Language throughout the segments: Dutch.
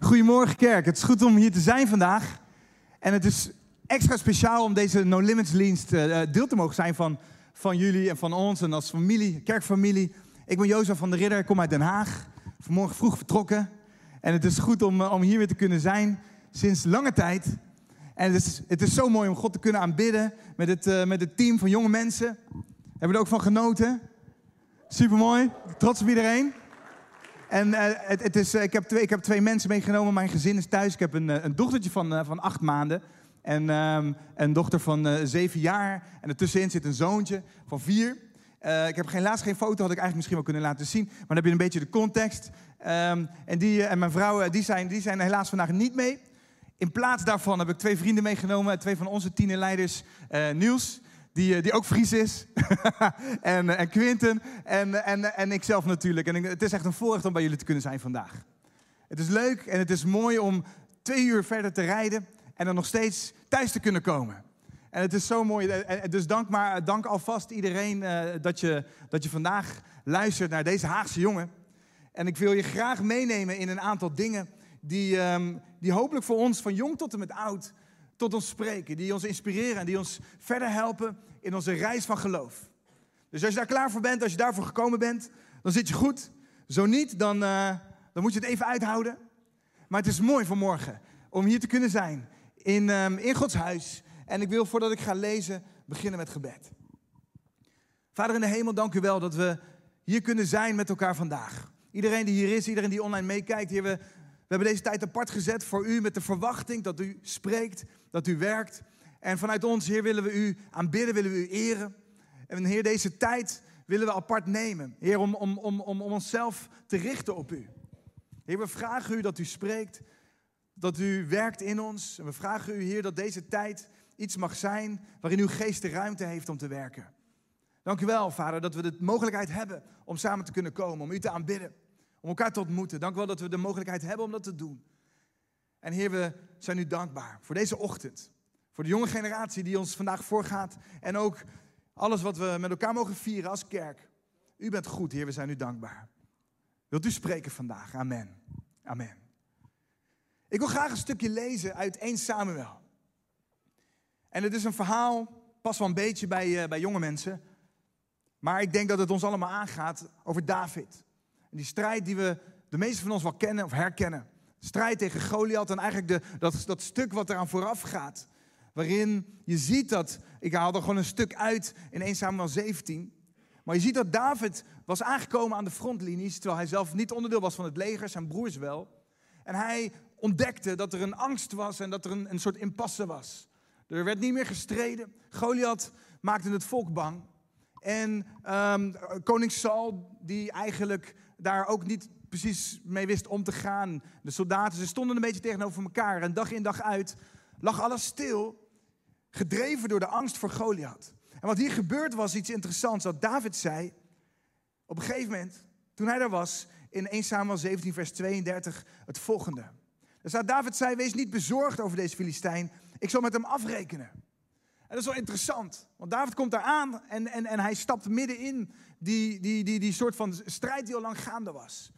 Goedemorgen kerk, het is goed om hier te zijn vandaag. En het is extra speciaal om deze No Limits dienst eh, deel te mogen zijn van, van jullie en van ons en als familie, kerkfamilie. Ik ben Jozef van der Ridder, kom uit Den Haag. Vanmorgen vroeg vertrokken. En het is goed om, eh, om hier weer te kunnen zijn sinds lange tijd. En het is, het is zo mooi om God te kunnen aanbidden met het, met het team van jonge mensen. Hebben er ook van genoten. Supermooi, trots op iedereen. En uh, het, is, ik, heb twee, ik heb twee mensen meegenomen. Mijn gezin is thuis. Ik heb een, een dochtertje van, van acht maanden. En um, een dochter van zeven jaar. En ertussenin zit een zoontje van vier. ik heb geen, laatst geen foto, had ik eigenlijk misschien wel kunnen laten zien. Maar dan heb je een beetje de context. Um, en, die, en mijn vrouw, die zijn, die zijn helaas vandaag niet mee. In plaats daarvan heb ik twee vrienden meegenomen. Twee van onze tienerleiders. Niels, die, die ook Fries is. en, en Quinten. En, en, en ikzelf natuurlijk. En het is echt een voorrecht om bij jullie te kunnen zijn vandaag. Het is leuk en het is mooi om twee uur verder te rijden. En dan nog steeds thuis te kunnen komen. En het is zo mooi. Dus dank, maar, dank alvast iedereen dat, je, dat je vandaag luistert naar deze Haagse jongen. En ik wil je graag meenemen in een aantal dingen die, um, die hopelijk voor ons van jong tot en met oud tot ons spreken, die ons inspireren en die ons verder helpen in onze reis van geloof. Dus als je daar klaar voor bent, als je daarvoor gekomen bent, dan zit je goed. Zo niet, dan, uh, dan moet je het even uithouden. Maar het is mooi vanmorgen om hier te kunnen zijn in, um, in Gods huis. En ik wil voordat ik ga lezen beginnen met gebed. Vader in de hemel, dank u wel dat we hier kunnen zijn met elkaar vandaag. Iedereen die hier is, iedereen die online meekijkt, Heer, we, we hebben deze tijd apart gezet voor u met de verwachting dat u spreekt, dat u werkt. En vanuit ons, Heer, willen we u aanbidden, willen we u eren. En Heer, deze tijd willen we apart nemen. Heer, om, om, om, om onszelf te richten op u. Heer, we vragen u dat u spreekt, dat u werkt in ons. En we vragen u, Heer, dat deze tijd iets mag zijn waarin uw geest de ruimte heeft om te werken. Dank u wel, Vader, dat we de mogelijkheid hebben om samen te kunnen komen, om u te aanbidden, om elkaar te ontmoeten. Dank u wel dat we de mogelijkheid hebben om dat te doen. En Heer, we zijn u dankbaar voor deze ochtend. Voor de jonge generatie die ons vandaag voorgaat. En ook alles wat we met elkaar mogen vieren als kerk. U bent goed, Heer, we zijn u dankbaar. Wilt u spreken vandaag? Amen. Amen. Ik wil graag een stukje lezen uit 1 Samuel. En het is een verhaal, pas wel een beetje bij, uh, bij jonge mensen. Maar ik denk dat het ons allemaal aangaat over David. En die strijd die we, de meeste van ons wel kennen of herkennen. Strijd tegen Goliath en eigenlijk de, dat, dat stuk wat eraan vooraf gaat. Waarin je ziet dat, ik haal er gewoon een stuk uit in 1 Samuel 17. Maar je ziet dat David was aangekomen aan de frontlinies, terwijl hij zelf niet onderdeel was van het leger, zijn broers wel. En hij ontdekte dat er een angst was en dat er een, een soort impasse was. Er werd niet meer gestreden. Goliath maakte het volk bang. En um, koning Saul, die eigenlijk daar ook niet precies mee wist om te gaan. De soldaten, ze stonden een beetje tegenover elkaar. En dag in dag uit lag alles stil, gedreven door de angst voor Goliath. En wat hier gebeurd was iets interessants. Dat David zei, op een gegeven moment, toen hij daar was, in 1 Samuel 17, vers 32, het volgende. Er staat, David zei, wees niet bezorgd over deze Filistijn. Ik zal met hem afrekenen. En dat is wel interessant, want David komt daar aan en, en, en hij stapt midden in die, die, die, die soort van strijd die al lang gaande was.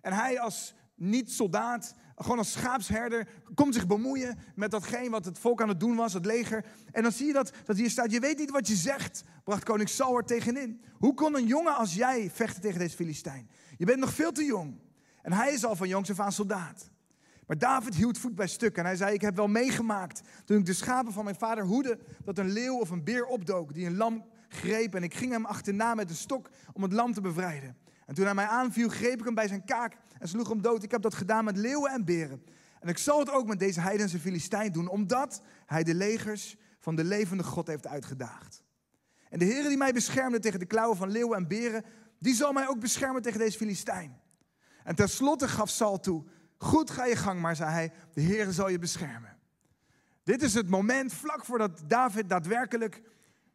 En hij als niet-soldaat, gewoon als schaapsherder, komt zich bemoeien met datgene wat het volk aan het doen was, het leger. En dan zie je dat, dat hier staat, je weet niet wat je zegt, bracht koning Saul er tegenin. Hoe kon een jongen als jij vechten tegen deze Filistijn? Je bent nog veel te jong. En hij is al van jongs af aan soldaat. Maar David hield voet bij stuk en hij zei, ik heb wel meegemaakt toen ik de schapen van mijn vader hoede, dat een leeuw of een beer opdook die een lam greep en ik ging hem achterna met een stok om het lam te bevrijden. En toen hij mij aanviel, greep ik hem bij zijn kaak en sloeg hem dood. Ik heb dat gedaan met leeuwen en beren. En ik zal het ook met deze heidense Filistijn doen, omdat hij de legers van de levende God heeft uitgedaagd. En de Heer die mij beschermde tegen de klauwen van leeuwen en beren, die zal mij ook beschermen tegen deze Filistijn. En tenslotte gaf Saul toe, goed ga je gang maar, zei hij, de Heer zal je beschermen. Dit is het moment vlak voordat David daadwerkelijk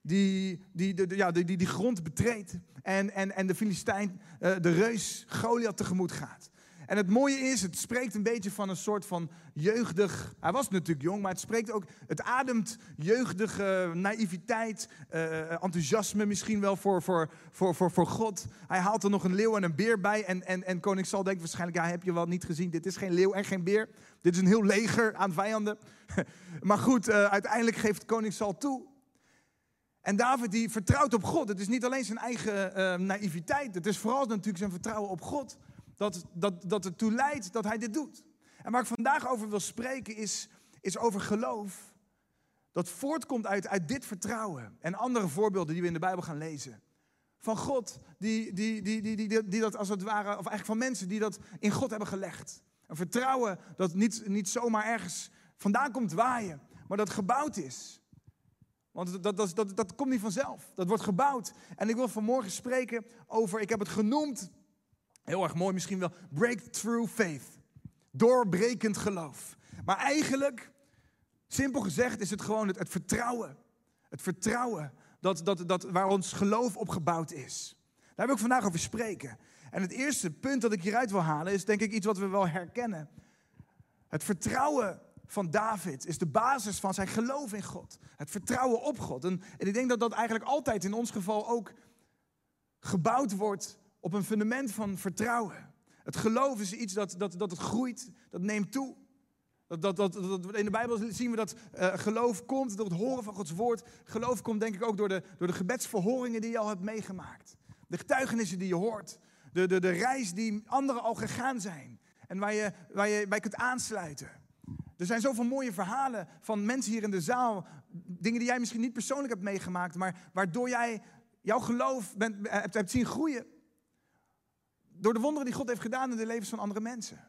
die, die, die, ja, die, die, die grond betreedt en, en, en de Filistijn, uh, de reus Goliath tegemoet gaat. En het mooie is, het spreekt een beetje van een soort van jeugdig. Hij was natuurlijk jong, maar het spreekt ook. Het ademt jeugdige naïviteit, uh, enthousiasme misschien wel voor, voor, voor, voor, voor God. Hij haalt er nog een leeuw en een beer bij. En, en, en koning Sal denkt waarschijnlijk: ja, heb je wel niet gezien? Dit is geen leeuw en geen beer. Dit is een heel leger aan vijanden. maar goed, uh, uiteindelijk geeft koning Sal toe. En David die vertrouwt op God. Het is niet alleen zijn eigen naïviteit. Het is vooral natuurlijk zijn vertrouwen op God dat, dat, dat toe leidt dat hij dit doet. En waar ik vandaag over wil spreken is, is over geloof. Dat voortkomt uit, uit dit vertrouwen. En andere voorbeelden die we in de Bijbel gaan lezen. Van God, die, die, die, die, die, die dat als het ware, of eigenlijk van mensen die dat in God hebben gelegd. Een vertrouwen dat niet, niet zomaar ergens vandaan komt waaien, maar dat gebouwd is. Want dat, dat, dat, dat komt niet vanzelf. Dat wordt gebouwd. En ik wil vanmorgen spreken over, ik heb het genoemd, Heel erg mooi misschien wel. Breakthrough faith. Doorbrekend geloof. Maar eigenlijk, simpel gezegd, is het gewoon het, vertrouwen. Het vertrouwen dat, dat, dat, waar ons geloof op gebouwd is. Daar wil ik vandaag over spreken. En het eerste punt dat ik hieruit wil halen is denk ik iets wat we wel herkennen. Het vertrouwen van David is de basis van zijn geloof in God. Het vertrouwen op God. En ik denk dat dat eigenlijk altijd in ons geval ook gebouwd wordt op een fundament van vertrouwen. Het geloof is iets dat, dat, dat het groeit, dat neemt toe. Dat, dat, dat, in de Bijbel zien we dat uh, geloof komt door het horen van Gods woord. Geloof komt denk ik ook door de, door de gebedsverhoringen die je al hebt meegemaakt. De getuigenissen die je hoort. De, de, de reis die anderen al gegaan zijn. En waar je, waar je bij kunt aansluiten. Er zijn zoveel mooie verhalen van mensen hier in de zaal. Dingen die jij misschien niet persoonlijk hebt meegemaakt. Maar waardoor jij jouw geloof bent, hebt, hebt zien groeien. Door de wonderen die God heeft gedaan in de levens van andere mensen.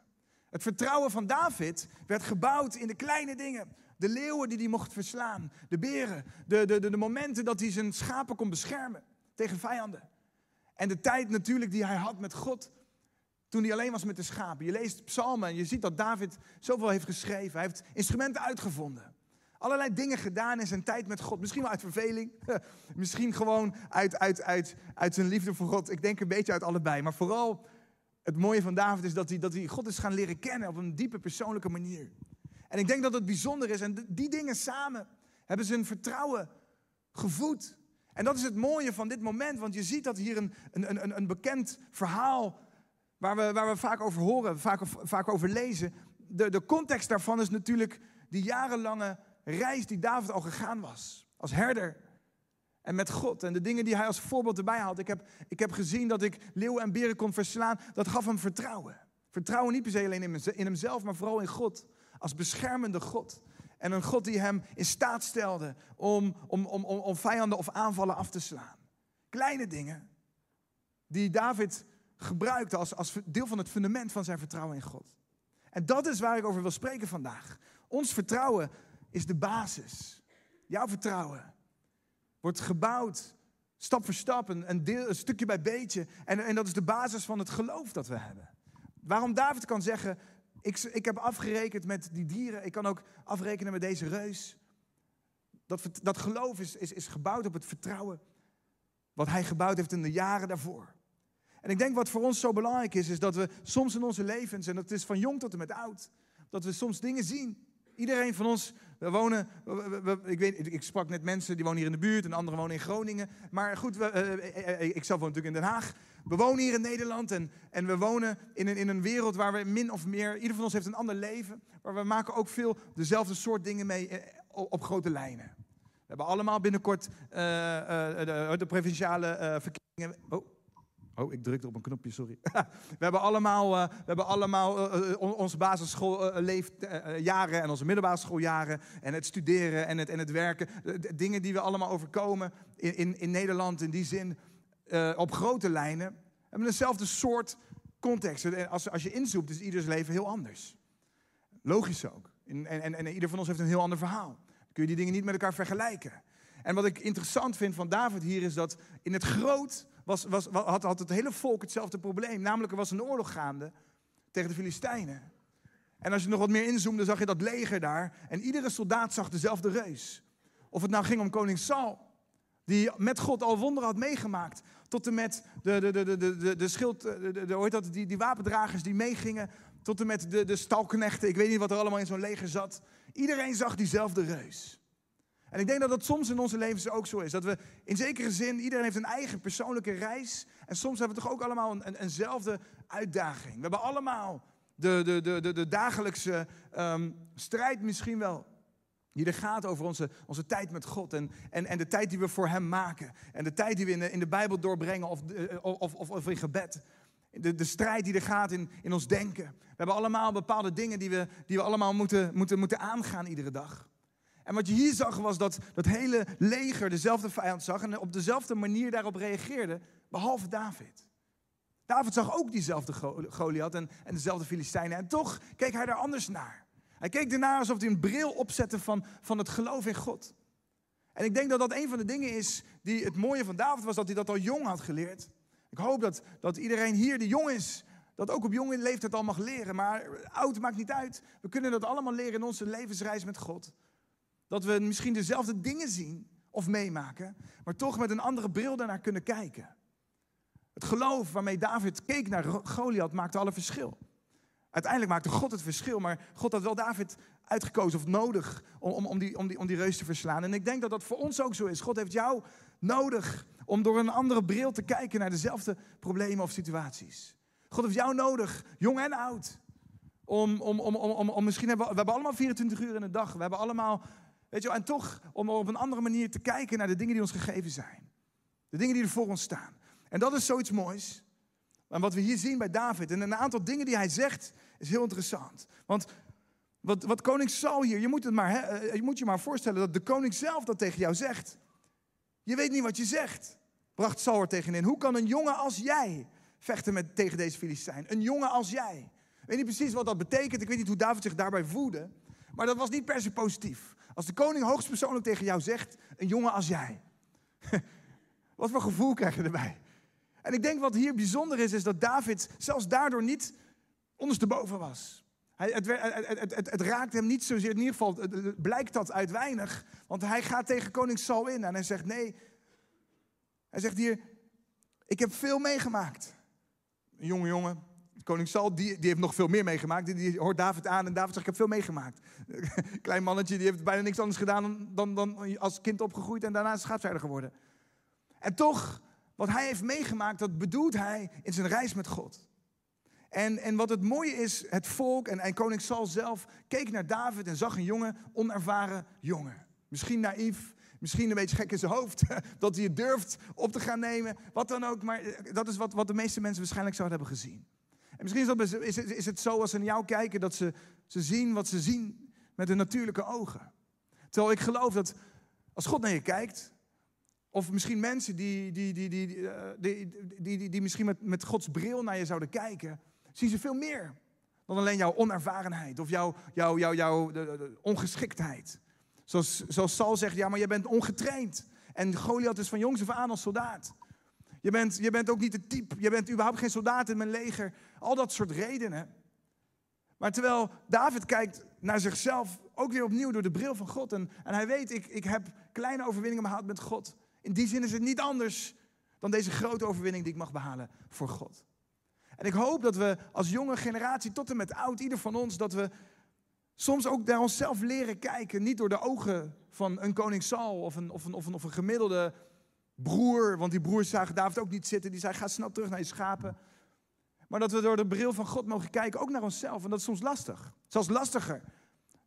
Het vertrouwen van David werd gebouwd in de kleine dingen. De leeuwen die hij mocht verslaan. De beren. De, de, de, momenten dat hij zijn schapen kon beschermen tegen vijanden. En de tijd natuurlijk die hij had met God. Toen hij alleen was met de schapen. Je leest psalmen en je ziet dat David zoveel heeft geschreven. Hij heeft instrumenten uitgevonden. Allerlei dingen gedaan in zijn tijd met God. Misschien wel uit verveling. Misschien gewoon uit, uit, uit, uit zijn liefde voor God. Ik denk een beetje uit allebei. Maar vooral het mooie van David is dat hij, dat hij God is gaan leren kennen op een diepe persoonlijke manier. En ik denk dat het bijzonder is. En die dingen samen hebben zijn vertrouwen gevoed. En dat is het mooie van dit moment. Want je ziet dat hier een, een, een, een bekend verhaal. Waar we, waar we vaak over horen, vaak, vaak over lezen. De, de context daarvan is natuurlijk die jarenlange reis die David al gegaan was. Als herder. En met God. En de dingen die hij als voorbeeld erbij haalt. Ik heb, ik heb gezien dat ik leeuwen en beren kon verslaan. Dat gaf hem vertrouwen. Vertrouwen niet per se alleen in hemzelf, maar vooral in God. Als beschermende God. En een God die hem in staat stelde om, om, om, om, vijanden of aanvallen af te slaan. Kleine dingen die David gebruikte als, als deel van het fundament van zijn vertrouwen in God. En dat is waar ik over wil spreken vandaag. Ons vertrouwen is de basis. Jouw vertrouwen wordt gebouwd stap voor stap, een, een stukje bij beetje. En, en dat is de basis van het geloof dat we hebben. Waarom David kan zeggen, ik, ik heb afgerekend met die dieren, ik kan ook afrekenen met deze reus. Dat, dat geloof is, is, is gebouwd op het vertrouwen wat hij gebouwd heeft in de jaren daarvoor. En ik denk wat voor ons zo belangrijk is, is dat we soms in onze levens, en dat is van jong tot en met oud, dat we soms dingen zien. Iedereen van ons we wonen, ik, weet, ik sprak net mensen die wonen hier in de buurt en anderen wonen in Groningen. Maar goed, uh, ik zelf woon natuurlijk in Den Haag. We wonen hier in Nederland en, en we wonen in een, in een wereld waar we min of meer, ieder van ons heeft een ander leven. Maar we maken ook veel dezelfde soort dingen mee op grote lijnen. We hebben allemaal binnenkort de, de, provinciale verkiezingen. Oh. Oh, ik drukte op een knopje, sorry. we hebben allemaal, uh, we hebben allemaal uh, onze basisschooljaren en onze middelbare schooljaren. En het studeren en het, en het werken. Dingen die we allemaal overkomen in, in, in Nederland in die zin. op grote lijnen. Hebben dezelfde soort context. Als, als je inzoekt is ieders leven heel anders. Logisch ook. En, en, en ieder van ons heeft een heel ander verhaal. Dan kun je die dingen niet met elkaar vergelijken. En wat ik interessant vind van David hier is dat in het groot was, was, had, had het hele volk hetzelfde probleem. Namelijk, er was een oorlog gaande tegen de Filistijnen. En als je nog wat meer inzoomde, zag je dat leger daar. En iedere soldaat zag dezelfde reus. Of het nou ging om koning Saul, die met God al wonderen had meegemaakt. Tot en met de, de, de, de, de, de schild, de, de, de, dat, die, die wapendragers die meegingen. Tot en met de, de stalknechten. Ik weet niet wat er allemaal in zo'n leger zat. Iedereen zag diezelfde reus. En ik denk dat dat soms in onze levens ook zo is. Dat we in zekere zin, iedereen heeft een eigen persoonlijke reis. En soms hebben we toch ook allemaal een, een, eenzelfde uitdaging. We hebben allemaal de, de, de, de, dagelijkse um, strijd misschien wel. Die er gaat over onze, onze tijd met God en, en, en de tijd die we voor Hem maken. En de tijd die we in de, in de Bijbel doorbrengen of, of, of, of in gebed. De, de strijd die er gaat in, in ons denken. We hebben allemaal bepaalde dingen die we, die we allemaal moeten, moeten, moeten aangaan iedere dag. En wat je hier zag was dat dat hele leger dezelfde vijand zag en op dezelfde manier daarop reageerde, behalve David. David zag ook diezelfde Goliath en, en dezelfde Filistijnen en toch keek hij daar anders naar. Hij keek ernaar alsof hij een bril opzette van, van het geloof in God. En ik denk dat dat een van de dingen is die het mooie van David was, dat hij dat al jong had geleerd. Ik hoop dat, dat iedereen hier die jong is, dat ook op jonge leeftijd al mag leren. Maar oud maakt niet uit. We kunnen dat allemaal leren in onze levensreis met God. Dat we misschien dezelfde dingen zien of meemaken, maar toch met een andere bril daarnaar kunnen kijken. Het geloof waarmee David keek naar Goliath maakte alle verschil. Uiteindelijk maakte God het verschil, maar God had wel David uitgekozen of nodig om, om, om, die, om, die, om die reus te verslaan. En ik denk dat dat voor ons ook zo is. God heeft jou nodig om door een andere bril te kijken naar dezelfde problemen of situaties. God heeft jou nodig, jong en oud. Om, om, om, om, om, om misschien hebben we, we hebben allemaal 24 uur in de dag. We hebben allemaal Weet je en toch om op een andere manier te kijken naar de dingen die ons gegeven zijn. De dingen die er voor ons staan. En dat is zoiets moois. En wat we hier zien bij David. En een aantal dingen die hij zegt, is heel interessant. Want wat, wat koning Saul hier, je moet, het maar, eh, je moet je maar voorstellen dat de koning zelf dat tegen jou zegt. Je weet niet wat je zegt, bracht Saul er tegenin. Hoe kan een jongen als jij vechten met, tegen deze Filistijn? Een jongen als jij. Ik weet niet precies wat dat betekent. Ik weet niet hoe David zich daarbij voelde. Maar dat was niet per se positief. Als de koning hoogstpersoonlijk tegen jou zegt, een jongen als jij. wat voor gevoel krijg je erbij? En ik denk wat hier bijzonder is, is dat David zelfs daardoor niet ondersteboven was. Hij, het, het, het, het, raakt hem niet zozeer, in ieder geval blijkt dat uit weinig. Want hij gaat tegen koning Saul in en hij zegt nee. Hij zegt hier, ik heb veel meegemaakt. Een jonge jongen, Koning Saul, die, die heeft nog veel meer meegemaakt. Die, hoort David aan en David zegt, ik heb veel meegemaakt. Klein mannetje, die heeft bijna niks anders gedaan dan, dan als kind opgegroeid en daarna schaapsherder geworden. En toch, wat hij heeft meegemaakt, dat bedoelt hij in zijn reis met God. En, en wat het mooie is, het volk en, en koning Saul zelf keek naar David en zag een jonge, onervaren jongen. Misschien naïef, misschien een beetje gek in zijn hoofd, dat hij het durft op te gaan nemen, wat dan ook. Maar dat is wat, wat de meeste mensen waarschijnlijk zouden hebben gezien. En misschien is, is, het, is het zo als ze naar jou kijken dat ze, ze zien wat ze zien met hun natuurlijke ogen. Terwijl ik geloof dat als God naar je kijkt, of misschien mensen die, die, die, die, die, die, die, die misschien met, met Gods bril naar je zouden kijken, zien ze veel meer dan alleen jouw onervarenheid of jouw, jouw, jouw, jouw ongeschiktheid. Zoals, zoals Saul zegt, ja, maar je bent ongetraind. En Goliath is van jongs af aan als soldaat. Je bent, je bent ook niet de type, je bent überhaupt geen soldaat in mijn leger. Al dat soort redenen. Maar terwijl David kijkt naar zichzelf ook weer opnieuw door de bril van God. En, en hij weet, ik, ik heb kleine overwinningen behaald met God. In die zin is het niet anders dan deze grote overwinning die ik mag behalen voor God. En ik hoop dat we als jonge generatie tot en met oud, ieder van ons, dat we soms ook naar onszelf leren kijken. Niet door de ogen van een koning Saul of een, of een, of een, of een gemiddelde broer, want die broers zagen David ook niet zitten. Die zei, ga snel terug naar je schapen. Maar dat we door de bril van God mogen kijken, ook naar onszelf. En dat is soms lastig. Zelfs lastiger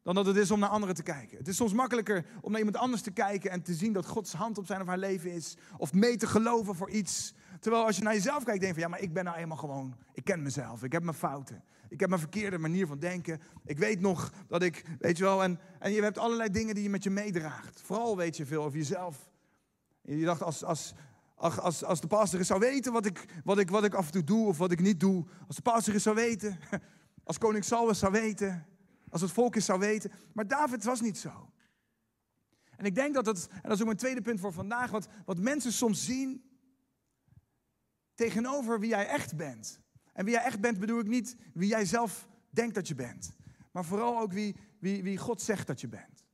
dan dat het is om naar anderen te kijken. Het is soms makkelijker om naar iemand anders te kijken en te zien dat Gods hand op zijn of haar leven is. Of mee te geloven voor iets. Terwijl als je naar jezelf kijkt, denk je van ja, maar ik ben nou eenmaal gewoon. Ik ken mezelf, ik heb mijn fouten. Ik heb mijn verkeerde manier van denken. Ik weet nog dat ik, weet je wel, en, en je hebt allerlei dingen die je met je meedraagt. Vooral weet je veel over jezelf. Je dacht, als, als, als, als de pastor eens zou weten wat ik, wat, ik, wat ik af en toe doe of wat ik niet doe. Als de pastor eens zou weten. Als koning Saul zou weten. Als het volk eens zou weten. Maar David was niet zo. En ik denk dat het, en dat is ook mijn tweede punt voor vandaag, wat, wat mensen soms zien tegenover wie jij echt bent. En wie jij echt bent bedoel ik niet wie jij zelf denkt dat je bent. Maar vooral ook wie, wie, wie God zegt dat je bent.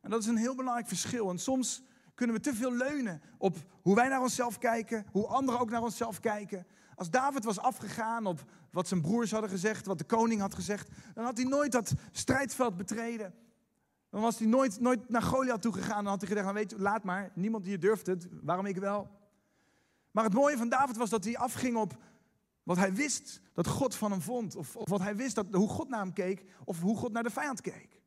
En dat is een heel belangrijk verschil. En soms kunnen we te veel leunen op hoe wij naar onszelf kijken, hoe anderen ook naar onszelf kijken. Als David was afgegaan op wat zijn broers hadden gezegd, wat de koning had gezegd, dan had hij nooit dat strijdveld betreden. Dan was hij nooit, nooit naar Goliath toe gegaan. Dan had hij gedacht, nou weet je, laat maar, niemand hier durft het, waarom ik wel? Maar het mooie van David was dat hij afging op wat hij wist dat God van hem vond. Of, of wat hij wist dat, hoe God naar hem keek, of hoe God naar de vijand keek.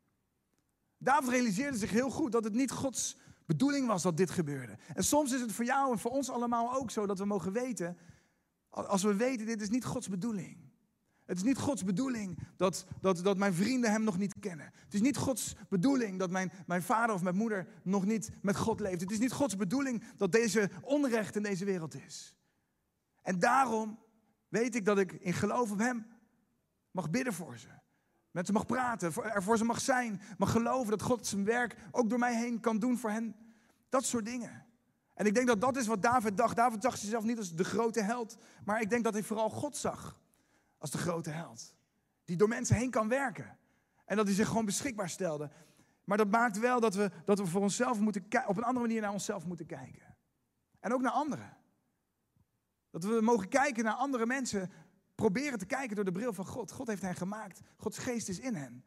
David realiseerde zich heel goed dat het niet Gods bedoeling was dat dit gebeurde. En soms is het voor jou en voor ons allemaal ook zo dat we mogen weten, als we weten, dit is niet Gods bedoeling. Het is niet Gods bedoeling dat, dat, dat mijn vrienden hem nog niet kennen. Het is niet Gods bedoeling dat mijn, mijn vader of mijn moeder nog niet met God leeft. Het is niet Gods bedoeling dat deze onrecht in deze wereld is. En daarom weet ik dat ik in geloof op hem mag bidden voor ze. Met ze mag praten, er voor ze mag zijn. Mag geloven dat God zijn werk ook door mij heen kan doen voor hen. Dat soort dingen. En ik denk dat dat is wat David dacht. David zag zichzelf niet als de grote held. Maar ik denk dat hij vooral God zag als de grote held. Die door mensen heen kan werken. En dat hij zich gewoon beschikbaar stelde. Maar dat maakt wel dat we, dat we voor onszelf moeten op een andere manier naar onszelf moeten kijken. En ook naar anderen. Dat we mogen kijken naar andere mensen proberen te kijken door de bril van God. God heeft hen gemaakt. Gods geest is in hen.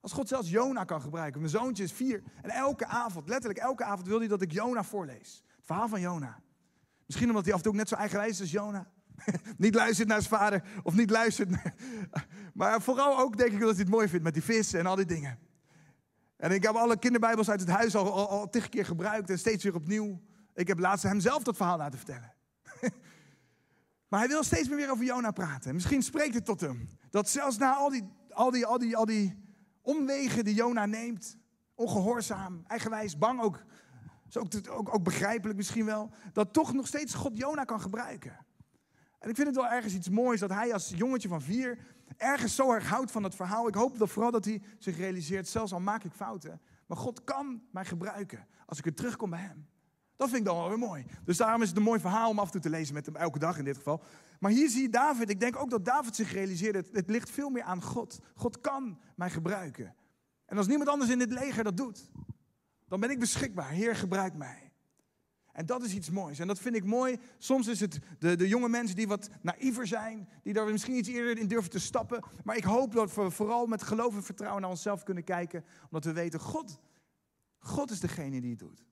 Als God zelfs Jona kan gebruiken. Mijn zoontje is vier. En elke avond, letterlijk elke avond, wil hij dat ik Jona voorlees. Het verhaal van Jona. Misschien omdat hij af en toe ook net zo eigenwijs is als Jona. niet luistert naar zijn vader of niet luistert. maar vooral ook denk ik dat hij het mooi vindt met die vissen en al die dingen. En ik heb alle kinderbijbels uit het huis al, al, al tig keer gebruikt en steeds weer opnieuw. Ik heb laatst hem zelf dat verhaal laten vertellen. Maar hij wil steeds meer weer over Jona praten. Misschien spreekt het tot hem. Dat zelfs na al die, al die, al die, al die omwegen die Jona neemt, ongehoorzaam, eigenwijs, bang ook, is ook, ook, ook begrijpelijk misschien wel, dat toch nog steeds God Jona kan gebruiken. En ik vind het wel ergens iets moois dat hij als jongetje van vier ergens zo erg houdt van het verhaal. Ik hoop dat vooral dat hij zich realiseert, zelfs al maak ik fouten, maar God kan mij gebruiken als ik er terugkom bij hem. Dat vind ik dan wel weer mooi. Dus daarom is het een mooi verhaal om af en toe te lezen met hem, elke dag in dit geval. Maar hier zie je David. Ik denk ook dat David zich realiseerde, het, het ligt veel meer aan God. God kan mij gebruiken. En als niemand anders in dit leger dat doet, dan ben ik beschikbaar. Heer, gebruik mij. En dat is iets moois. En dat vind ik mooi. Soms is het de, de jonge mensen die wat naïver zijn, die daar misschien iets eerder in durven te stappen. Maar ik hoop dat we vooral met geloof en vertrouwen naar onszelf kunnen kijken, omdat we weten, God, God is degene die het doet.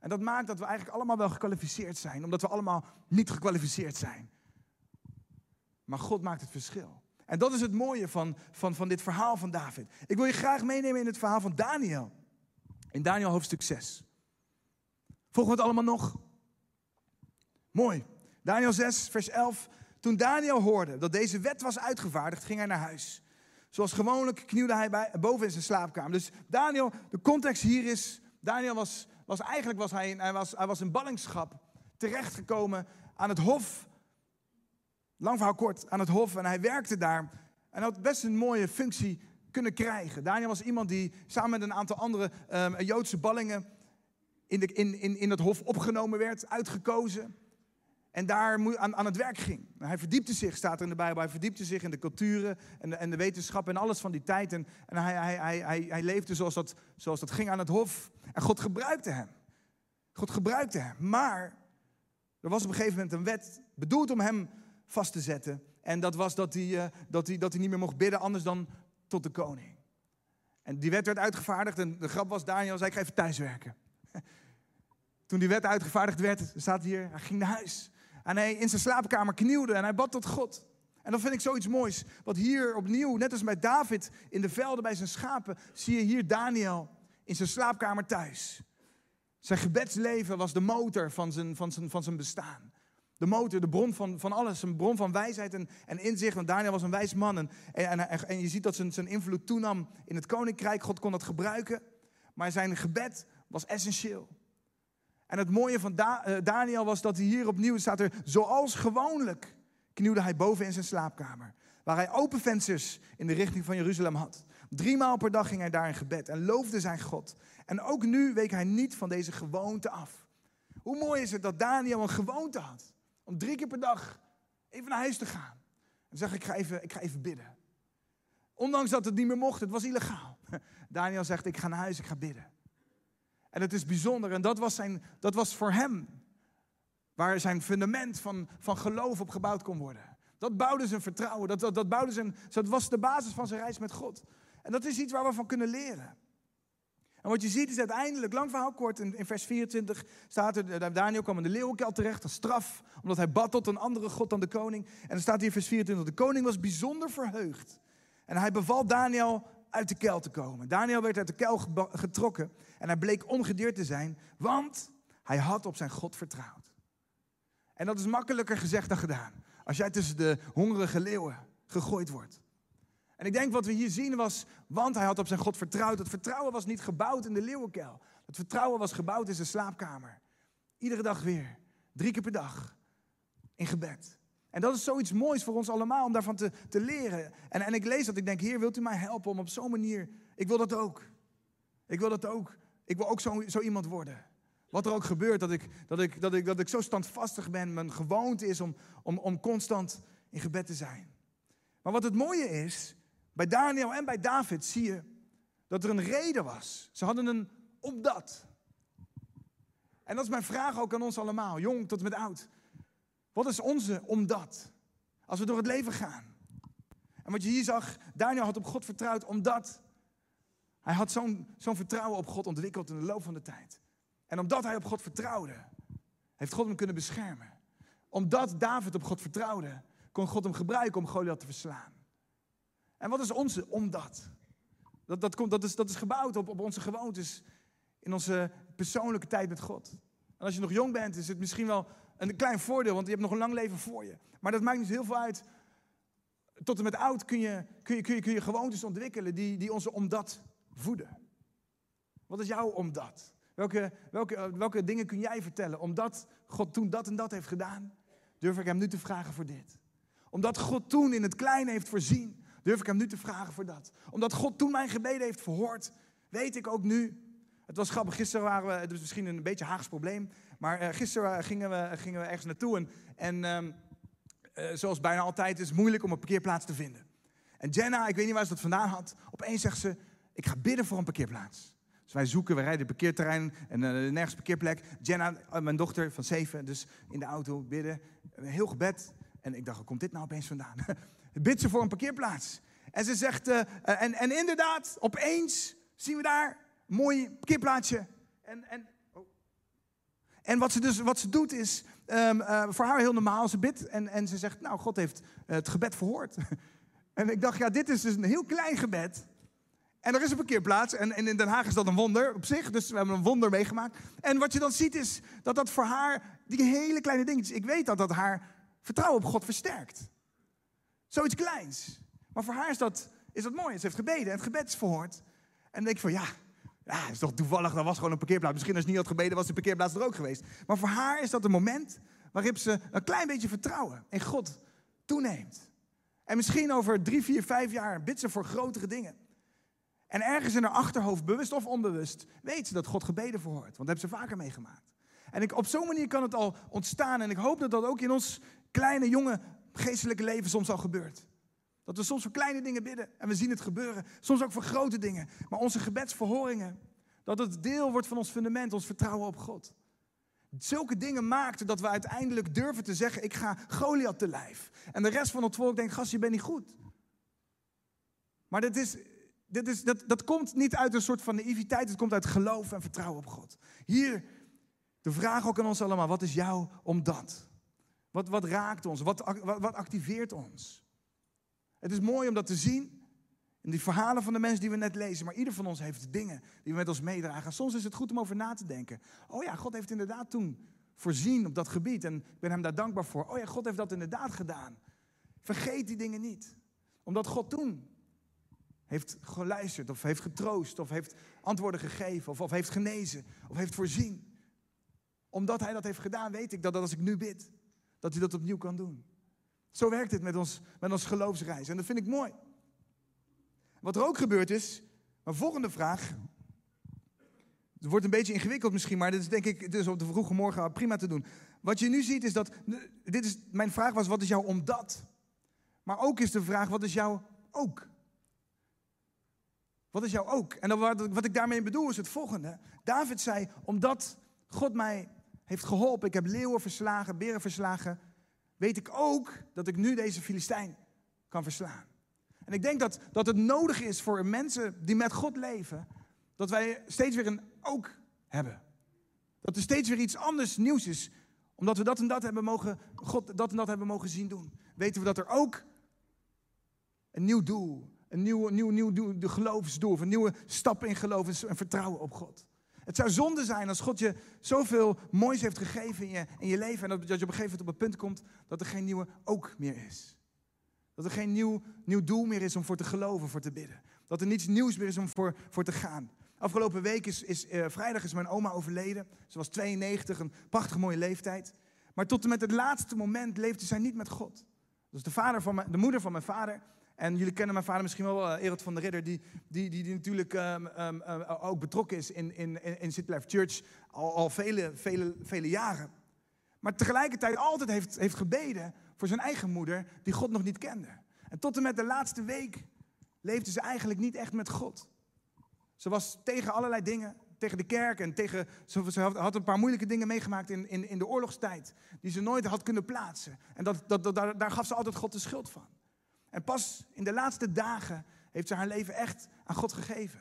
En dat maakt dat we eigenlijk allemaal wel gekwalificeerd zijn, omdat we allemaal niet gekwalificeerd zijn. Maar God maakt het verschil. En dat is het mooie van, van, van dit verhaal van David. Ik wil je graag meenemen in het verhaal van Daniel. In Daniel hoofdstuk 6. Volgen we het allemaal nog? Mooi. Daniel 6, vers 11. Toen Daniel hoorde dat deze wet was uitgevaardigd, ging hij naar huis. Zoals gewoonlijk knielde hij bij, boven in zijn slaapkamer. Dus Daniel, de context hier is, Daniel was was eigenlijk was hij, hij, was, hij was in ballingschap terechtgekomen aan het hof. Lang verhaal kort, aan het hof. En hij werkte daar. En had best een mooie functie kunnen krijgen. Daniel was iemand die samen met een aantal andere um, Joodse ballingen in, de, in, in, in het hof opgenomen werd, uitgekozen. En daar aan, het werk ging. Hij verdiepte zich, staat er in de Bijbel, hij verdiepte zich in de culturen en de, en de wetenschap en alles van die tijd. En, en hij, hij, hij, hij, leefde zoals dat, zoals dat ging aan het hof. En God gebruikte hem. God gebruikte hem. Maar er was op een gegeven moment een wet bedoeld om hem vast te zetten. En dat was dat hij, uh, dat dat hij niet meer mocht bidden anders dan tot de koning. En die wet werd uitgevaardigd en de grap was, Daniel zei, ik ga even thuiswerken. Toen die wet uitgevaardigd werd, staat hier, hij ging naar huis. En hij in zijn slaapkamer knielde en hij bad tot God. En dat vind ik zoiets moois. Want hier opnieuw, net als bij David in de velden bij zijn schapen, zie je hier Daniel in zijn slaapkamer thuis. Zijn gebedsleven was de motor van zijn, van zijn, van zijn bestaan. De motor, de bron van, van alles. Een bron van wijsheid en, en inzicht. Want Daniel was een wijs man. En, en, en je ziet dat zijn, zijn invloed toenam in het koninkrijk. God kon dat gebruiken. Maar zijn gebed was essentieel. En het mooie van eh, Daniel was dat hij hier opnieuw staat er, zoals gewoonlijk, knielde hij boven in zijn slaapkamer. Waar hij open vensters in de richting van Jeruzalem had. Driemaal per dag ging hij daar in gebed en loofde zijn God. En ook nu week hij niet van deze gewoonte af. Hoe mooi is het dat Daniel een gewoonte had. Om drie keer per dag even naar huis te gaan. En zeg ik ga even, ik ga even bidden. Ondanks dat het niet meer mocht, het was illegaal. Daniel zegt, ik ga naar huis, ik ga bidden. En het is bijzonder. En dat was, zijn, dat was voor hem waar zijn fundament van, van geloof op gebouwd kon worden. Dat bouwde zijn vertrouwen. Dat, dat, dat, bouwde zijn, dat was de basis van zijn reis met God. En dat is iets waar we van kunnen leren. En wat je ziet is uiteindelijk, lang verhaal kort, in, vers 24 staat er, Daniel kwam in de leeuwenkel terecht als straf, omdat hij bad tot een andere god dan de koning. En dan staat hier in vers 24, de koning was bijzonder verheugd. En hij beval Daniel uit de kel te komen. Daniel werd uit de kel getrokken en hij bleek ongedeerd te zijn, want hij had op zijn God vertrouwd. En dat is makkelijker gezegd dan gedaan. Als jij tussen de hongerige leeuwen gegooid wordt. En ik denk wat we hier zien was, want hij had op zijn God vertrouwd. Het vertrouwen was niet gebouwd in de leeuwenkel. Het vertrouwen was gebouwd in zijn slaapkamer. Iedere dag weer, drie keer per dag, in gebed. En dat is zoiets moois voor ons allemaal om daarvan te, te leren. En, en ik lees dat, ik denk, Heer, wilt u mij helpen om op zo'n manier, ik wil dat ook. Ik wil dat ook. Ik wil ook zo, zo iemand worden. Wat er ook gebeurt, dat ik, dat, ik, dat, ik, dat ik zo standvastig ben. Mijn gewoonte is om, om, om constant in gebed te zijn. Maar wat het mooie is, bij Daniel en bij David zie je dat er een reden was. Ze hadden een opdat. En dat is mijn vraag ook aan ons allemaal, jong tot met oud. Wat is onze omdat? Als we door het leven gaan. En wat je hier zag, Daniel had op God vertrouwd omdat hij had zo'n zo'n vertrouwen op God ontwikkeld in de loop van de tijd. En omdat hij op God vertrouwde, heeft God hem kunnen beschermen. Omdat David op God vertrouwde, kon God hem gebruiken om Goliath te verslaan. En wat is onze omdat? Dat, dat, komt, dat, is, dat is gebouwd op, op onze gewoontes in onze persoonlijke tijd met God. En als je nog jong bent, is het misschien wel een klein voordeel, want je hebt nog een lang leven voor je. Maar dat maakt niet heel veel uit. Tot en met oud kun je, kun je, kun je, kun je gewoontes ontwikkelen die, die onze omdat voeden. Wat is jouw omdat? Welke, welke, welke dingen kun jij vertellen? Omdat God toen dat en dat heeft gedaan, durf ik hem nu te vragen voor dit. Omdat God toen in het kleine heeft voorzien, durf ik hem nu te vragen voor dat. Omdat God toen mijn gebeden heeft verhoord, weet ik ook nu. Het was grappig, gisteren waren we, het is misschien een beetje Haags probleem, maar uh, gisteren gingen we, gingen we ergens naartoe en, en um, uh, zoals bijna altijd is het moeilijk om een parkeerplaats te vinden. En Jenna, ik weet niet waar ze dat vandaan had, opeens zegt ze, ik ga bidden voor een parkeerplaats. Dus wij zoeken, we rijden parkeerterrein en uh, nergens parkeerplek. Jenna, mijn dochter van zeven, dus in de auto bidden. Heel gebed. En ik dacht, hoe komt dit nou opeens vandaan? Bid ze voor een parkeerplaats. En ze zegt, en, en inderdaad, opeens zien we daar mooi parkeerplaatsje. En, en, oh. en wat, ze dus, wat ze doet is, um, uh, voor haar heel normaal, ze bidt en, en ze zegt, nou, God heeft het gebed verhoord. en ik dacht, ja, dit is dus een heel klein gebed. En er is een parkeerplaats. En, en in Den Haag is dat een wonder op zich. Dus we hebben een wonder meegemaakt. En wat je dan ziet is dat dat voor haar, die hele kleine dingetjes, ik weet dat dat haar vertrouwen op God versterkt. Zoiets kleins. Maar voor haar is dat, is dat mooi. Ze heeft gebeden en het gebed is verhoord. En dan denk ik van ja, ja, is toch toevallig, dat was gewoon een parkeerplaats. Misschien als je niet had gebeden, was de parkeerplaats er ook geweest. Maar voor haar is dat een moment waarop ze een klein beetje vertrouwen in God toeneemt. En misschien over drie, vier, vijf jaar bidt ze voor grotere dingen. En ergens in haar achterhoofd, bewust of onbewust, weet ze dat God gebeden verhoort. Want dat hebben ze vaker meegemaakt. En ik, op zo'n manier kan het al ontstaan. En ik hoop dat dat ook in ons kleine, jonge, geestelijke leven soms al gebeurt. Dat we soms voor kleine dingen bidden en we zien het gebeuren. Soms ook voor grote dingen. Maar onze gebedsverhoringen, dat het deel wordt van ons fundament, ons vertrouwen op God. Zulke dingen maakten dat we uiteindelijk durven te zeggen: Ik ga Goliath te lijf. En de rest van het volk denkt: Gast, je bent niet goed. Maar dat is, is, dat, dat komt niet uit een soort van naïviteit, het komt uit geloof en vertrouwen op God. Hier, de vraag ook aan ons allemaal, wat is jou om dat? Wat, wat raakt ons? Wat, wat activeert ons? Het is mooi om dat te zien in die verhalen van de mensen die we net lezen. Maar ieder van ons heeft dingen die we met ons meedragen. Soms is het goed om over na te denken. Oh ja, God heeft inderdaad toen voorzien op dat gebied. En ik ben hem daar dankbaar voor. Oh ja, God heeft dat inderdaad gedaan. Vergeet die dingen niet. Omdat God toen heeft geluisterd of heeft getroost of heeft antwoorden gegeven of, of heeft genezen of heeft voorzien. Omdat hij dat heeft gedaan, weet ik dat, dat als ik nu bid, dat hij dat opnieuw kan doen. Zo werkt het met ons, met ons geloofsreis en dat vind ik mooi. Wat er ook gebeurd is, mijn volgende vraag. Het wordt een beetje ingewikkeld misschien, maar dit is denk ik dus op de vroege morgen prima te doen. Wat je nu ziet is dat, dit is, mijn vraag was, wat is jouw omdat? Maar ook is de vraag, wat is jouw ook? Wat is jouw ook? En wat, wat ik daarmee bedoel is het volgende. David zei, omdat God mij heeft geholpen, ik heb leeuwen verslagen, beren verslagen, weet ik ook dat ik nu deze Filistijn kan verslaan. En ik denk dat, dat het nodig is voor mensen die met God leven, dat wij steeds weer een ook hebben. Dat er steeds weer iets anders nieuws is. Omdat we dat en dat hebben mogen, God dat en dat hebben mogen zien doen. Weten we dat er ook een nieuw doel, een nieuw, nieuw, nieuw de een nieuwe stap in geloof en vertrouwen op God. Het zou zonde zijn als God je zoveel moois heeft gegeven in je, in je leven en dat, je op een gegeven moment op het punt komt dat er geen nieuwe ook meer is. Dat er geen nieuw, nieuw doel meer is om voor te geloven, voor te bidden. Dat er niets nieuws meer is om voor, voor te gaan. Afgelopen week is, is uh, vrijdag is mijn oma overleden. Ze was 92, een prachtig mooie leeftijd. Maar tot en met het laatste moment leefde zij niet met God. Dus de, vader van mijn, de moeder van mijn vader. En jullie kennen mijn vader misschien wel, uh, Erot van der Ridder, die, die, die, natuurlijk um, um, uh, ook betrokken is in, in, in City Life Church al, al vele, vele, vele jaren. Maar tegelijkertijd altijd heeft, heeft gebeden voor zijn eigen moeder, die God nog niet kende. En tot en met de laatste week leefde ze eigenlijk niet echt met God. Ze was tegen allerlei dingen, tegen de kerk en tegen. Ze had een paar moeilijke dingen meegemaakt in, in, in de oorlogstijd, die ze nooit had kunnen plaatsen. En dat, dat, dat, daar, daar gaf ze altijd God de schuld van. En pas in de laatste dagen heeft ze haar leven echt aan God gegeven.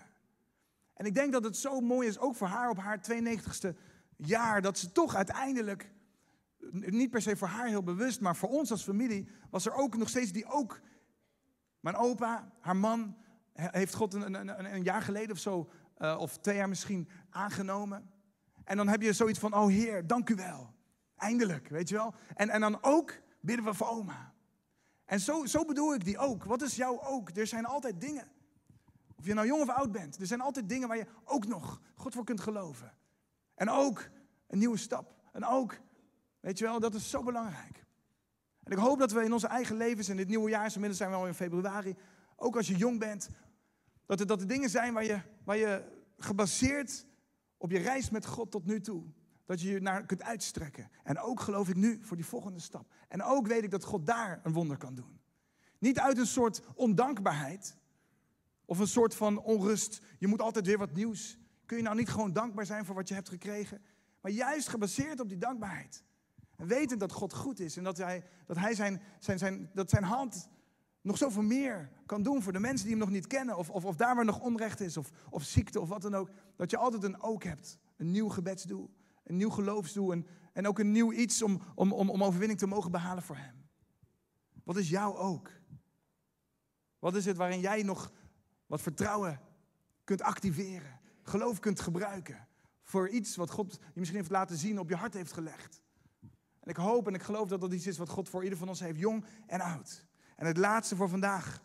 En ik denk dat het zo mooi is, ook voor haar op haar 92ste jaar, dat ze toch uiteindelijk, niet per se voor haar heel bewust, maar voor ons als familie, was er ook nog steeds die ook. Mijn opa, haar man, heeft God een, een, een jaar geleden of zo, uh, of twee jaar misschien, aangenomen. En dan heb je zoiets van, oh Heer, dank u wel. Eindelijk, weet je wel. En, en dan ook bidden we voor oma. En zo, zo bedoel ik die ook. Wat is jouw ook? Er zijn altijd dingen. Of je nou jong of oud bent. Er zijn altijd dingen waar je ook nog God voor kunt geloven. En ook een nieuwe stap. En ook, weet je wel, dat is zo belangrijk. En ik hoop dat we in onze eigen levens, in dit nieuwe jaar, inmiddels zijn we al in februari, ook als je jong bent, dat er, dat er dingen zijn waar je, waar je gebaseerd op je reis met God tot nu toe, dat je je naar kunt uitstrekken. En ook geloof ik nu voor die volgende stap. En ook weet ik dat God daar een wonder kan doen. Niet uit een soort ondankbaarheid of een soort van onrust. Je moet altijd weer wat nieuws. Kun je nou niet gewoon dankbaar zijn voor wat je hebt gekregen? Maar juist gebaseerd op die dankbaarheid. En weten dat God goed is en dat hij, dat hij zijn, zijn, zijn, dat zijn hand nog zoveel meer kan doen voor de mensen die hem nog niet kennen. Of, of, of daar waar nog onrecht is, of, of ziekte, of wat dan ook. Dat je altijd een ook hebt. Een nieuw gebedsdoel, een nieuw geloofsdoel en, en ook een nieuw iets om, om, om, om overwinning te mogen behalen voor hem. Wat is jouw ook? Wat is het waarin jij nog wat vertrouwen kunt activeren, geloof kunt gebruiken voor iets wat God je misschien heeft laten zien, op je hart heeft gelegd? En ik hoop en ik geloof dat dat iets is wat God voor ieder van ons heeft, jong en oud. En het laatste voor vandaag.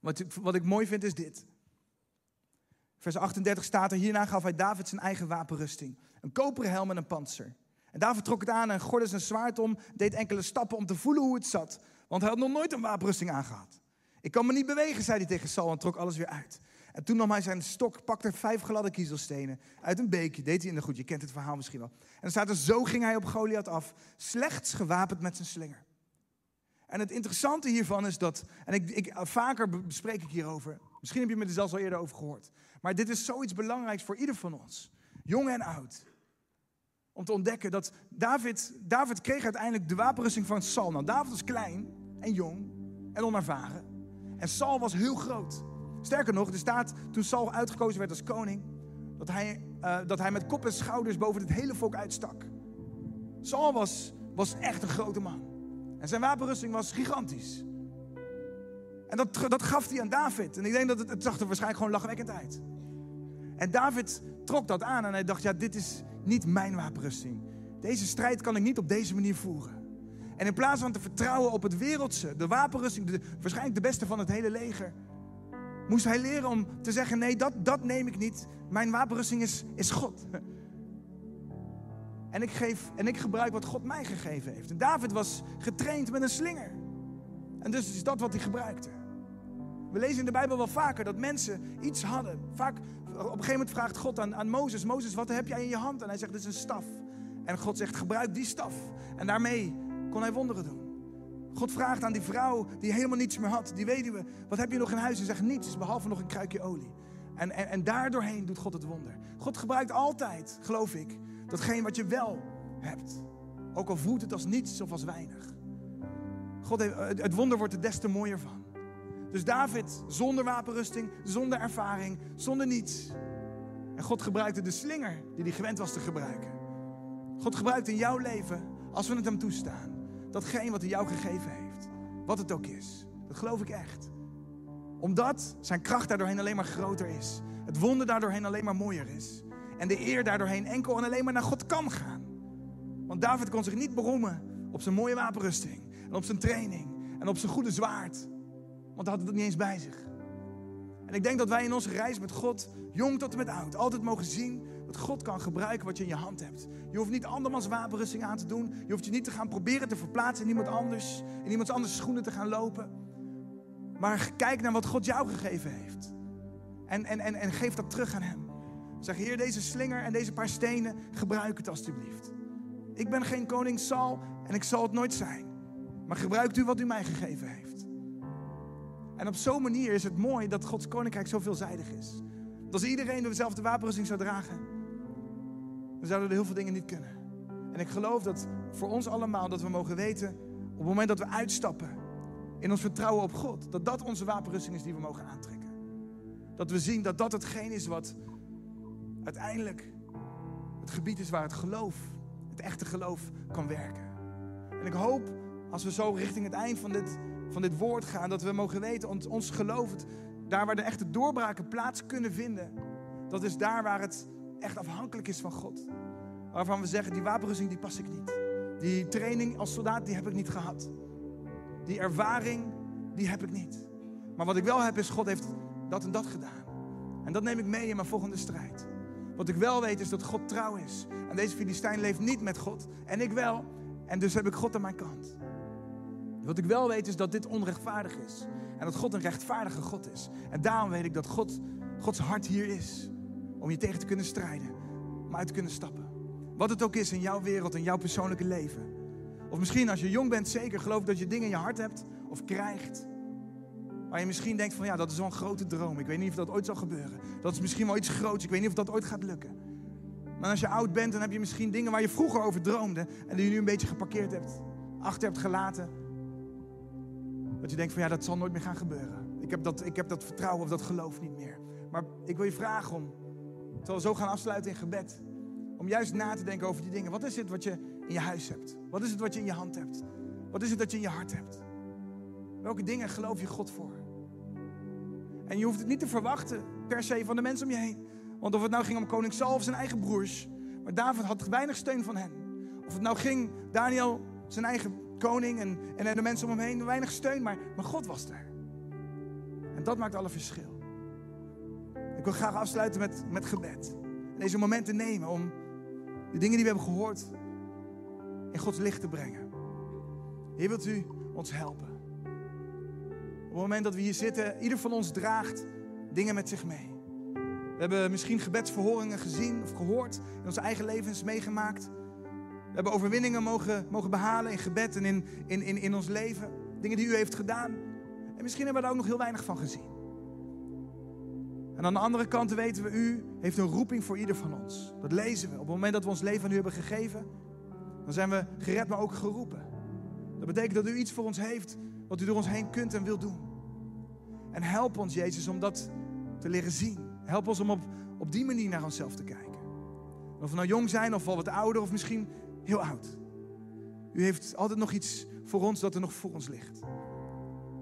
Wat, wat ik mooi vind is dit. Vers 38 staat er, hierna gaf hij David zijn eigen wapenrusting. Een koperen helm en een panzer. En David trok het aan en gordde zijn zwaard om, deed enkele stappen om te voelen hoe het zat. Want hij had nog nooit een wapenrusting aangehad. Ik kan me niet bewegen, zei hij tegen Saul en trok alles weer uit. En toen nam hij zijn stok, pakte vijf gladde kiezelstenen uit een beekje. Deed hij in de goed, je kent het verhaal misschien wel. En dan staat er, zo ging hij op Goliath af, slechts gewapend met zijn slinger. En het interessante hiervan is dat, en ik, ik, vaker bespreek ik hierover, misschien heb je me er zelfs al eerder over gehoord, maar dit is zoiets belangrijks voor ieder van ons, jong en oud. Om te ontdekken dat David, David kreeg uiteindelijk de wapenrusting van Saul. Nou, David was klein en jong en onervaren. En Saul was heel groot. Sterker nog, er staat toen Saul uitgekozen werd als koning, dat hij, uh, dat hij met kop en schouders boven het hele volk uitstak. Saul was, was echt een grote man. En zijn wapenrusting was gigantisch. En dat, dat gaf hij aan David. En ik denk dat het, het zag er waarschijnlijk gewoon lachwekkend uit. En David trok dat aan en hij dacht, ja, dit is niet mijn wapenrusting. Deze strijd kan ik niet op deze manier voeren. En in plaats van te vertrouwen op het wereldse, de wapenrusting, de, waarschijnlijk de beste van het hele leger, moest hij leren om te zeggen, nee, dat, dat neem ik niet. Mijn wapenrusting is, is God. En ik, geef, en ik gebruik wat God mij gegeven heeft. En David was getraind met een slinger. En dus is dat wat hij gebruikte. We lezen in de Bijbel wel vaker dat mensen iets hadden. Vaak, op een gegeven moment vraagt God aan, aan Mozes: Mozes, wat heb jij in je hand? En hij zegt: Dit is een staf. En God zegt: Gebruik die staf. En daarmee kon hij wonderen doen. God vraagt aan die vrouw die helemaal niets meer had, die weduwe, wat heb je nog in huis? Ze zegt niets, behalve nog een kruikje olie. En, en, en daardoorheen doet God het wonder. God gebruikt altijd, geloof ik, datgene wat je wel hebt. Ook al voelt het als niets of als weinig. God het wonder wordt er des te mooier van. Dus David, zonder wapenrusting, zonder ervaring, zonder niets. En God gebruikte de slinger die hij gewend was te gebruiken. God gebruikt in jouw leven, als we het hem toestaan, datgene wat hij jou gegeven heeft. Wat het ook is. Dat geloof ik echt. Omdat zijn kracht daardoorheen alleen maar groter is. Het wonder daardoorheen alleen maar mooier is. En de eer daardoorheen enkel en alleen maar naar God kan gaan. Want David kon zich niet beroemen op zijn mooie wapenrusting. En op zijn training. En op zijn goede zwaard. Want hij had het niet eens bij zich. En ik denk dat wij in onze reis met God, jong tot en met oud, altijd mogen zien dat God kan gebruiken wat je in je hand hebt. Je hoeft niet andermans wapenrusting aan te doen. Je hoeft je niet te gaan proberen te verplaatsen in iemand anders. In iemand anders schoenen te gaan lopen. Maar kijk naar wat God jou gegeven heeft. En, en, en, en geef dat terug aan Hem. Zeg, Heer, deze slinger en deze paar stenen, gebruik het alstublieft. Ik ben geen koning Saul en ik zal het nooit zijn. Maar gebruikt u wat u mij gegeven heeft. En op zo'n manier is het mooi dat Gods koninkrijk zo veelzijdig is. Dat als iedereen dezelfde wapenrusting zou dragen, dan zouden er heel veel dingen niet kunnen. En ik geloof dat voor ons allemaal dat we mogen weten, op het moment dat we uitstappen in ons vertrouwen op God, dat dat onze wapenrusting is die we mogen aantrekken. Dat we zien dat dat hetgeen is wat uiteindelijk het gebied is waar het geloof, het echte geloof, kan werken. En ik hoop als we zo richting het eind van dit, van dit woord gaan, dat we mogen weten, ons, ons geloof, daar waar de echte doorbraken plaats kunnen vinden, dat is daar waar het echt afhankelijk is van God. Waarvan we zeggen, die wapenrusting die pas ik niet. Die training als soldaat, die heb ik niet gehad. Die ervaring, die heb ik niet. Maar wat ik wel heb is, God heeft dat en dat gedaan. En dat neem ik mee in mijn volgende strijd. Wat ik wel weet is dat God trouw is. En deze Filistijn leeft niet met God. En ik wel. En dus heb ik God aan mijn kant. Wat ik wel weet is dat dit onrechtvaardig is. En dat God een rechtvaardige God is. En daarom weet ik dat God, Gods hart hier is. Om je tegen te kunnen strijden. Om uit te kunnen stappen. Wat het ook is in jouw wereld, in jouw persoonlijke leven. Of misschien als je jong bent, zeker geloof dat je dingen in je hart hebt of krijgt. Waar je misschien denkt van ja, dat is wel een grote droom. Ik weet niet of dat ooit zal gebeuren. Dat is misschien wel iets groots. Ik weet niet of dat ooit gaat lukken. Maar als je oud bent, dan heb je misschien dingen waar je vroeger over droomde. En die je nu een beetje geparkeerd hebt. Achter hebt gelaten. Dat je denkt van ja, dat zal nooit meer gaan gebeuren. Ik heb dat, ik heb dat vertrouwen of dat geloof niet meer. Maar ik wil je vragen om, terwijl we zo gaan afsluiten in gebed. Om juist na te denken over die dingen. Wat is het wat je in je huis hebt? Wat is het wat je in je hand hebt? Wat is het dat je in je hart hebt? Welke dingen geloof je God voor? En je hoeft het niet te verwachten per se van de mensen om je heen. Want of het nou ging om koning Saul of zijn eigen broers. Maar David had weinig steun van hen. Of het nou ging Daniel, zijn eigen koning en, en de mensen om hem heen, weinig steun. Maar, maar God was er. En dat maakt alle verschil. Ik wil graag afsluiten met, met gebed. En deze momenten nemen om de dingen die we hebben gehoord in Gods licht te brengen. Heer, wilt u ons helpen? Op het moment dat we hier zitten, ieder van ons draagt dingen met zich mee. We hebben misschien gebedsverhoringen gezien of gehoord, in onze eigen levens meegemaakt. We hebben overwinningen mogen, mogen behalen in gebed en in, in, in, ons leven. Dingen die u heeft gedaan. En misschien hebben we daar ook nog heel weinig van gezien. En aan de andere kant weten we, u heeft een roeping voor ieder van ons. Dat lezen we. Op het moment dat we ons leven aan u hebben gegeven, dan zijn we gered, maar ook geroepen. Dat betekent dat u iets voor ons heeft wat u door ons heen kunt en wilt doen. En help ons, Jezus, om dat te leren zien. Help ons om op, op die manier naar onszelf te kijken. Of we nou jong zijn of al wat ouder of misschien heel oud. U heeft altijd nog iets voor ons dat er nog voor ons ligt.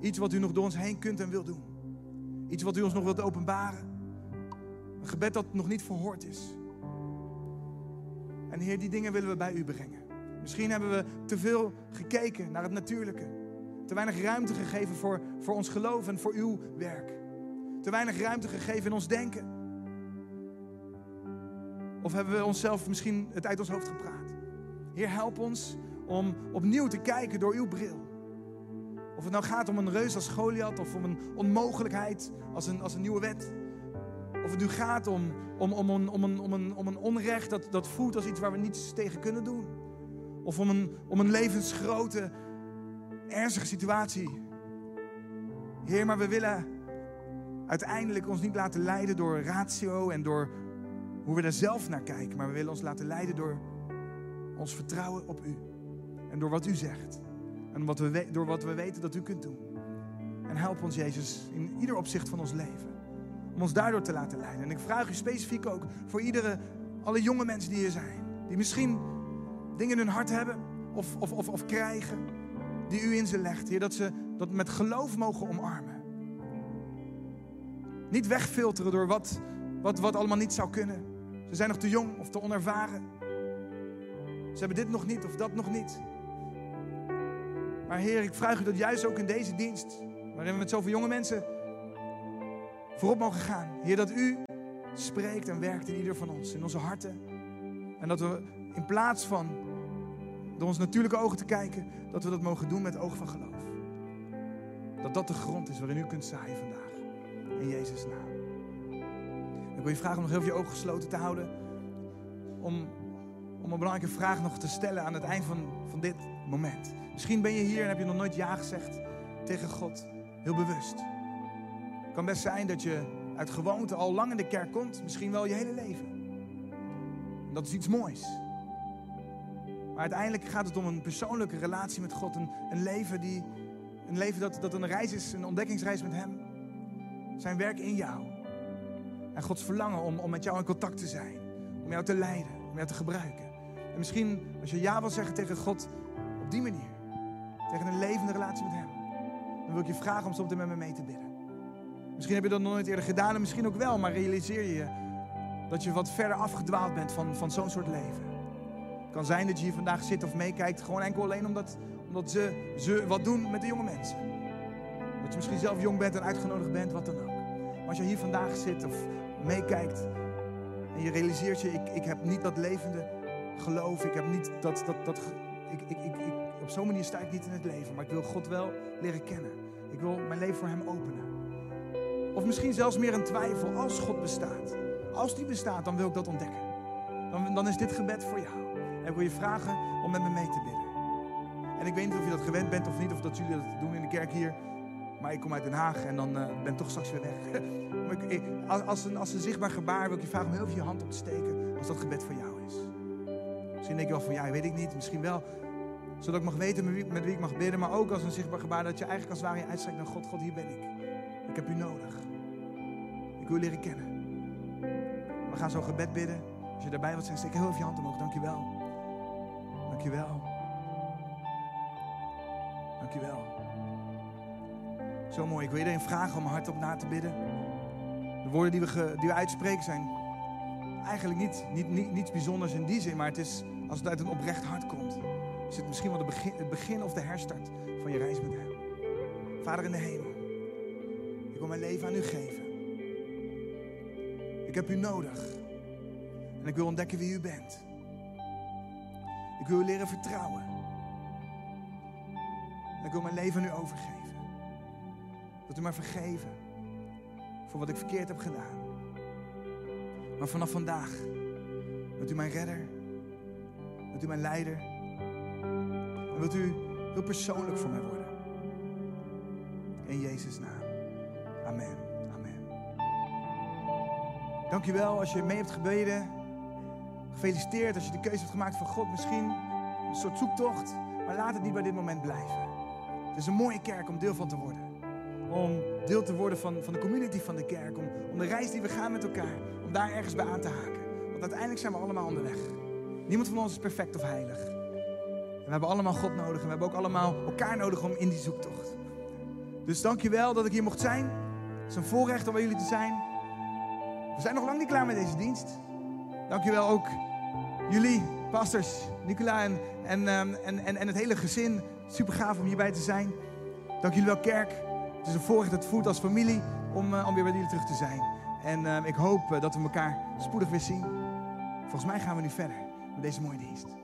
Iets wat u nog door ons heen kunt en wilt doen. Iets wat u ons nog wilt openbaren. Een gebed dat nog niet verhoord is. En Heer, die dingen willen we bij u brengen. Misschien hebben we te veel gekeken naar het natuurlijke. Te weinig ruimte gegeven voor, voor ons geloof en voor uw werk. Te weinig ruimte gegeven in ons denken. Of hebben we onszelf misschien het uit ons hoofd gepraat? Heer, help ons om opnieuw te kijken door uw bril. Of het nou gaat om een reus als Goliath of om een onmogelijkheid als een, als een nieuwe wet. Of het nu gaat om, om, om, een, om, een, om, een, om een onrecht dat, dat voelt als iets waar we niets tegen kunnen doen. Of om een, om een levensgrote ernstige situatie. Heer, maar we willen uiteindelijk ons niet laten leiden door ratio en door hoe we daar zelf naar kijken. Maar we willen ons laten leiden door ons vertrouwen op U. En door wat U zegt. En wat we, door wat we weten dat U kunt doen. En help ons, Jezus, in ieder opzicht van ons leven. Om ons daardoor te laten leiden. En ik vraag U specifiek ook voor iedere, alle jonge mensen die hier zijn. Die misschien dingen in hun hart hebben of, of, of, of krijgen. Die U in ze legt, Heer. Dat ze dat met geloof mogen omarmen. Niet wegfilteren door wat, wat, wat allemaal niet zou kunnen. Ze zijn nog te jong of te onervaren. Ze hebben dit nog niet of dat nog niet. Maar Heer, ik vraag u dat juist ook in deze dienst, waarin we met zoveel jonge mensen voorop mogen gaan. Heer, dat u spreekt en werkt in ieder van ons, in onze harten. En dat we in plaats van door ons natuurlijke ogen te kijken, dat we dat mogen doen met ogen van geloof. Dat dat de grond is waarin u kunt zaaien vandaag. In Jezus' naam. Ik wil je vragen om nog heel veel je ogen gesloten te houden. Om, om een belangrijke vraag nog te stellen aan het eind van, van dit moment. Misschien ben je hier en heb je nog nooit ja gezegd tegen God. Heel bewust. Het kan best zijn dat je uit gewoonte al lang in de kerk komt. Misschien wel je hele leven. En dat is iets moois. Maar uiteindelijk gaat het om een persoonlijke relatie met God. Een, een leven, die, een leven dat, dat een reis is, een ontdekkingsreis met Hem. Zijn werk in jou. En Gods verlangen om, om met jou in contact te zijn. Om jou te leiden, om jou te gebruiken. En misschien als je ja wil zeggen tegen God op die manier. Tegen een levende relatie met Hem. Dan wil ik je vragen om soms met me mee te bidden. Misschien heb je dat nog nooit eerder gedaan en misschien ook wel. Maar realiseer je dat je wat verder afgedwaald bent van, van zo'n soort leven. Het kan zijn dat je hier vandaag zit of meekijkt. Gewoon enkel alleen omdat, omdat ze, ze wat doen met de jonge mensen. Dat je misschien zelf jong bent en uitgenodigd bent, wat dan ook. Maar als je hier vandaag zit of meekijkt en je realiseert je, ik, ik heb niet dat levende geloof. Ik heb niet dat, dat, dat ik, ik, ik, ik, op zo'n manier sta ik niet in het leven. Maar ik wil God wel leren kennen. Ik wil mijn leven voor hem openen. Of misschien zelfs meer een twijfel. Als God bestaat. Als die bestaat, dan wil ik dat ontdekken. Dan, dan is dit gebed voor jou. En ik wil je vragen om met me mee te bidden. En ik weet niet of je dat gewend bent of niet. Of dat jullie dat doen in de kerk hier. Maar ik kom uit Den Haag en dan uh, ben ik toch straks weer weg. ik, als, een, als een zichtbaar gebaar wil ik je vragen om heel veel je hand op te steken. Als dat gebed voor jou. Misschien denk je wel van ja, weet ik niet. Misschien wel. Zodat ik mag weten met wie, ik mag bidden. Maar ook als een zichtbaar gebaar dat je eigenlijk als het ware je uitstrekt naar God. God, hier ben ik. Ik heb u nodig. Ik wil u leren kennen. We gaan zo'n gebed bidden. Als je daarbij wilt zijn, steek heel even je hand omhoog. Dank je wel. Dank je wel. Dank je wel. Zo mooi. Ik wil iedereen vragen om hardop na te bidden. De woorden die we, die we uitspreken zijn eigenlijk niet, niet, niet, niets bijzonders in die zin. Maar het is, als het uit een oprecht hart komt, is het misschien wel de begin, het begin of de herstart van je reis met Hem. Vader in de hemel. Ik wil mijn leven aan U geven. Ik heb U nodig. En ik wil ontdekken wie U bent. Ik wil U leren vertrouwen. En ik wil mijn leven aan U overgeven. Dat U mij vergeven voor wat ik verkeerd heb gedaan. Maar vanaf vandaag bent U mijn redder. Bent U mijn leider. En wilt U heel persoonlijk voor mij worden. In Jezus' naam. Amen. Amen. Dankjewel als je mee hebt gebeden. Gefeliciteerd als je de keuze hebt gemaakt van God. Misschien een soort zoektocht. Maar laat het niet bij dit moment blijven. Het is een mooie kerk om deel van te worden. Om deel te worden van, van de community van de kerk. Om, om de reis die we gaan met elkaar. Om daar ergens bij aan te haken. Want uiteindelijk zijn we allemaal onderweg. Niemand van ons is perfect of heilig. We hebben allemaal God nodig. En we hebben ook allemaal elkaar nodig om in die zoektocht. Dus dankjewel dat ik hier mocht zijn. Het is een voorrecht om bij jullie te zijn. We zijn nog lang niet klaar met deze dienst. Dankjewel ook jullie, pastors, Nicola en, en, en, en, en het hele gezin. Super gaaf om hierbij te zijn. Dank jullie wel, kerk. Het is een voorrecht, het voelt als familie om, uh, om weer bij jullie terug te zijn. En uh, ik hoop uh, dat we elkaar spoedig weer zien. Volgens mij gaan we nu verder deze mooie dienst.